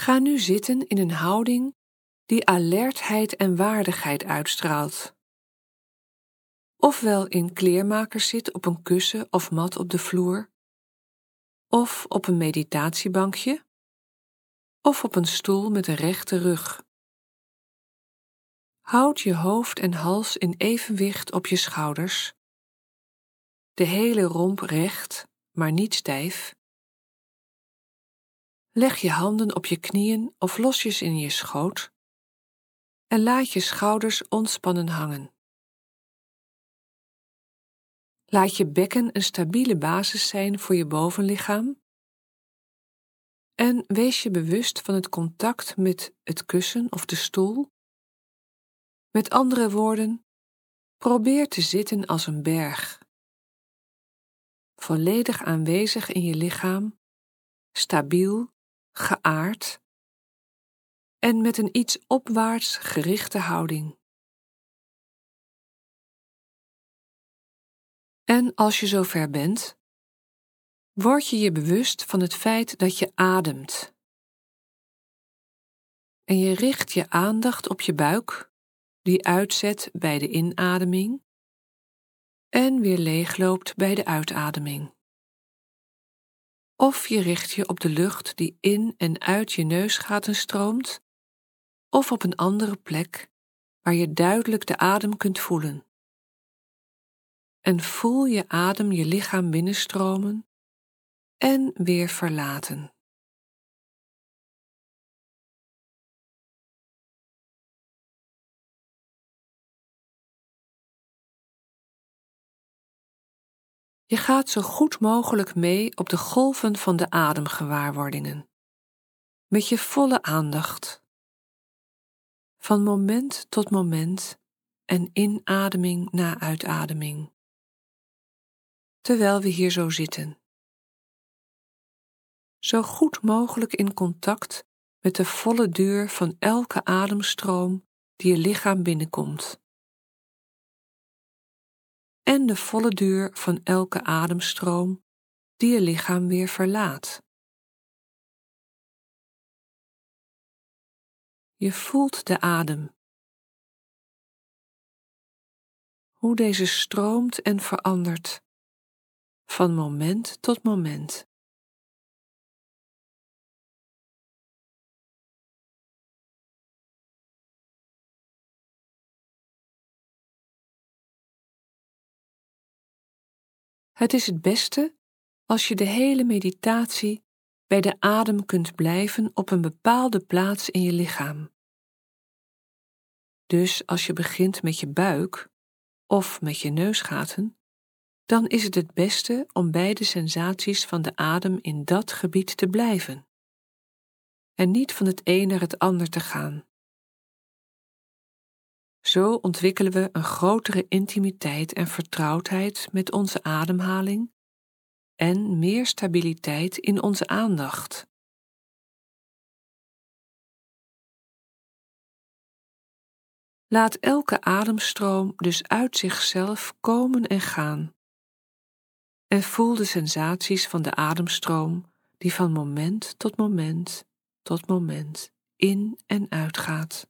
Ga nu zitten in een houding die alertheid en waardigheid uitstraalt. Ofwel in kleermakers zit op een kussen of mat op de vloer, of op een meditatiebankje, of op een stoel met een rechte rug. Houd je hoofd en hals in evenwicht op je schouders, de hele romp recht, maar niet stijf. Leg je handen op je knieën of losjes in je schoot en laat je schouders ontspannen hangen. Laat je bekken een stabiele basis zijn voor je bovenlichaam en wees je bewust van het contact met het kussen of de stoel. Met andere woorden, probeer te zitten als een berg. Volledig aanwezig in je lichaam, stabiel, geaard en met een iets opwaarts gerichte houding. En als je zover bent, word je je bewust van het feit dat je ademt. En je richt je aandacht op je buik, die uitzet bij de inademing en weer leegloopt bij de uitademing. Of je richt je op de lucht die in en uit je neusgaten stroomt, of op een andere plek waar je duidelijk de adem kunt voelen. En voel je adem je lichaam binnenstromen en weer verlaten. Je gaat zo goed mogelijk mee op de golven van de ademgewaarwordingen, met je volle aandacht. Van moment tot moment en inademing na uitademing. Terwijl we hier zo zitten zo goed mogelijk in contact met de volle duur van elke ademstroom die je lichaam binnenkomt. En de volle duur van elke ademstroom die je lichaam weer verlaat. Je voelt de adem. Hoe deze stroomt en verandert van moment tot moment. Het is het beste als je de hele meditatie bij de adem kunt blijven op een bepaalde plaats in je lichaam. Dus als je begint met je buik of met je neusgaten, dan is het het beste om bij de sensaties van de adem in dat gebied te blijven en niet van het een naar het ander te gaan. Zo ontwikkelen we een grotere intimiteit en vertrouwdheid met onze ademhaling en meer stabiliteit in onze aandacht. Laat elke ademstroom dus uit zichzelf komen en gaan. En voel de sensaties van de ademstroom die van moment tot moment tot moment in en uitgaat.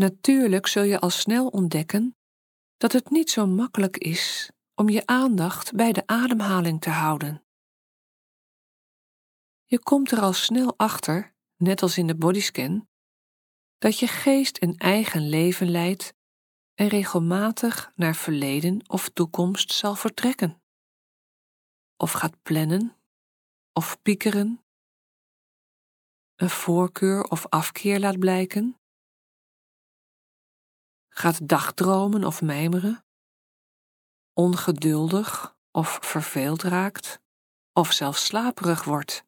Natuurlijk zul je al snel ontdekken dat het niet zo makkelijk is om je aandacht bij de ademhaling te houden. Je komt er al snel achter, net als in de bodyscan, dat je geest een eigen leven leidt en regelmatig naar verleden of toekomst zal vertrekken. Of gaat plannen, of piekeren, een voorkeur of afkeer laat blijken, gaat dagdromen of mijmeren, ongeduldig of verveeld raakt, of zelfs slaperig wordt.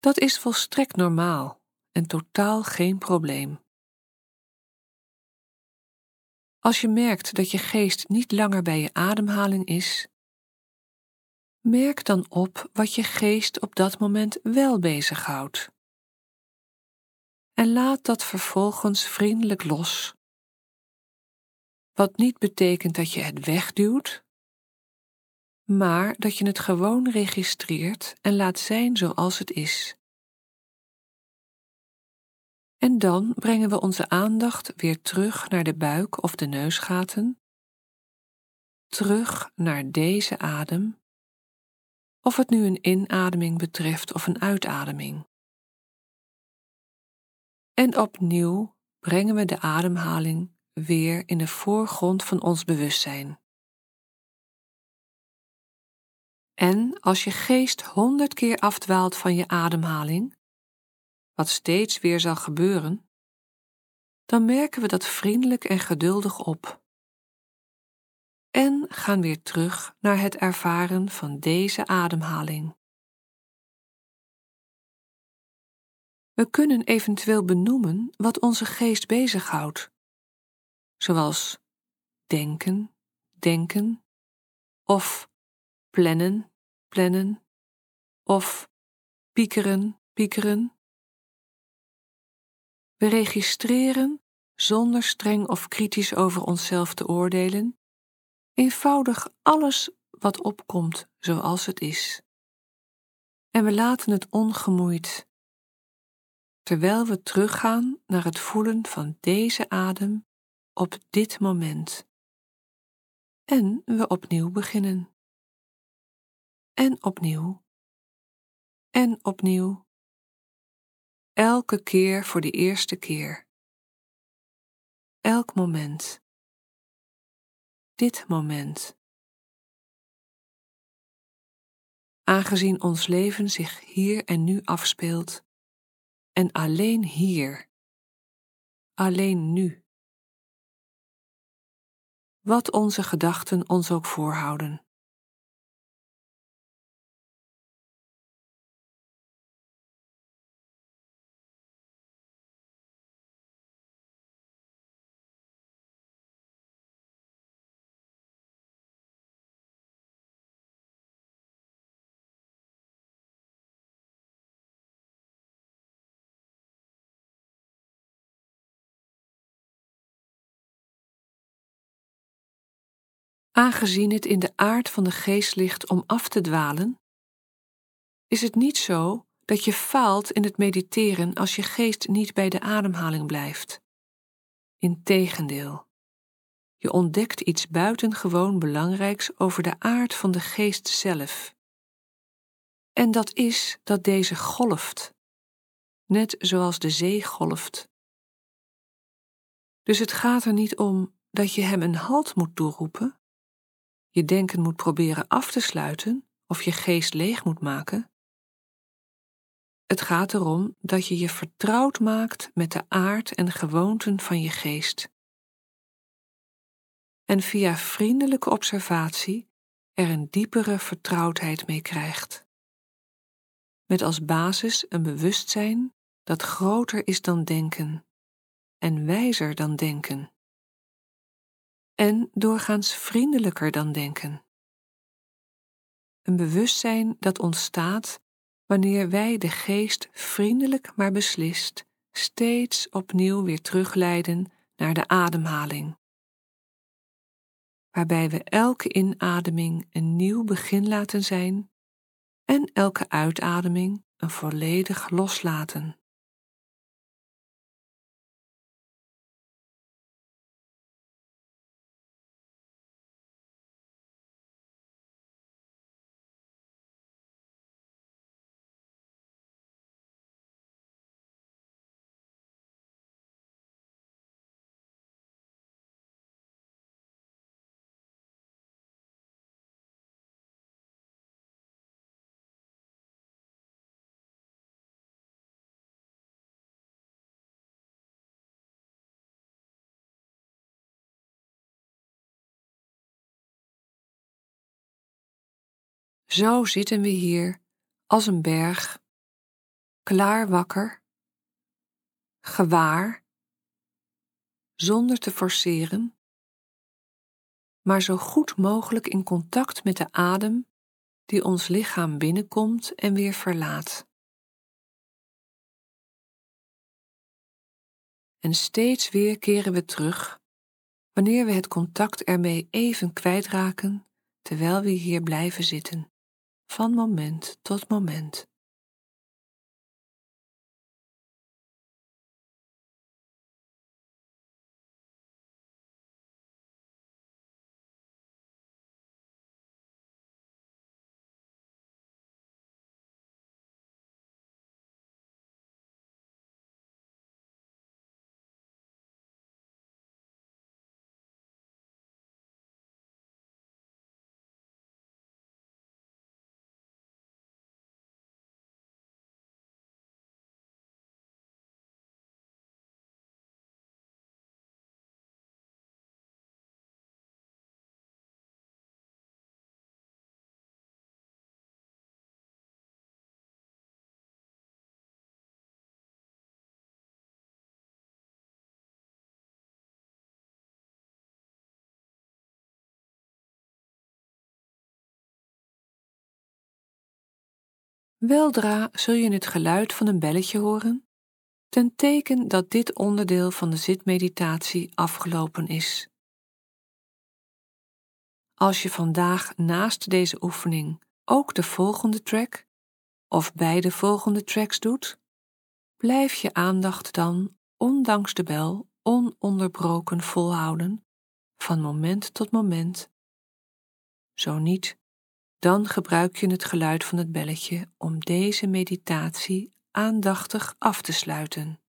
Dat is volstrekt normaal en totaal geen probleem. Als je merkt dat je geest niet langer bij je ademhaling is, merk dan op wat je geest op dat moment wel bezighoudt. En laat dat vervolgens vriendelijk los. Wat niet betekent dat je het wegduwt, maar dat je het gewoon registreert en laat zijn zoals het is. En dan brengen we onze aandacht weer terug naar de buik of de neusgaten, terug naar deze adem, of het nu een inademing betreft of een uitademing. En opnieuw brengen we de ademhaling weer in de voorgrond van ons bewustzijn. En als je geest honderd keer afdwaalt van je ademhaling, wat steeds weer zal gebeuren, dan merken we dat vriendelijk en geduldig op. En gaan weer terug naar het ervaren van deze ademhaling. We kunnen eventueel benoemen wat onze geest bezighoudt, zoals denken, denken, of plannen, plannen, of piekeren, piekeren. We registreren, zonder streng of kritisch over onszelf te oordelen, eenvoudig alles wat opkomt zoals het is. En we laten het ongemoeid, terwijl we teruggaan naar het voelen van deze adem op dit moment. En we opnieuw beginnen. En opnieuw. En opnieuw elke keer voor de eerste keer. Elk moment. Dit moment. Aangezien ons leven zich hier en nu afspeelt, en alleen hier, alleen nu. Wat onze gedachten ons ook voorhouden. Aangezien het in de aard van de geest ligt om af te dwalen, is het niet zo dat je faalt in het mediteren als je geest niet bij de ademhaling blijft. Integendeel, je ontdekt iets buitengewoon belangrijks over de aard van de geest zelf. En dat is dat deze golft, net zoals de zee golft. Dus het gaat er niet om dat je hem een halt moet toeroepen, je denken moet proberen af te sluiten of je geest leeg moet maken. Het gaat erom dat je je vertrouwd maakt met de aard en gewoonten van je geest. En via vriendelijke observatie er een diepere vertrouwdheid mee krijgt. Met als basis een bewustzijn dat groter is dan denken en wijzer dan denken en doorgaans vriendelijker dan denken. Een bewustzijn dat ontstaat wanneer wij de geest vriendelijk maar beslist steeds opnieuw weer terugleiden naar de ademhaling, waarbij we elke inademing een nieuw begin laten zijn en elke uitademing een volledig loslaten. Zo zitten we hier als een berg klaar wakker, gewaar, zonder te forceren, maar zo goed mogelijk in contact met de adem die ons lichaam binnenkomt en weer verlaat. En steeds weer keren we terug wanneer we het contact ermee even kwijtraken terwijl we hier blijven zitten, van moment tot moment. Weldra zul je het geluid van een belletje horen, ten teken dat dit onderdeel van de zitmeditatie afgelopen is. Als je vandaag naast deze oefening ook de volgende track of beide volgende tracks doet, blijf je aandacht dan, ondanks de bel, ononderbroken volhouden, van moment tot moment. Zo niet, dan gebruik je het geluid van het belletje om deze meditatie aandachtig af te sluiten.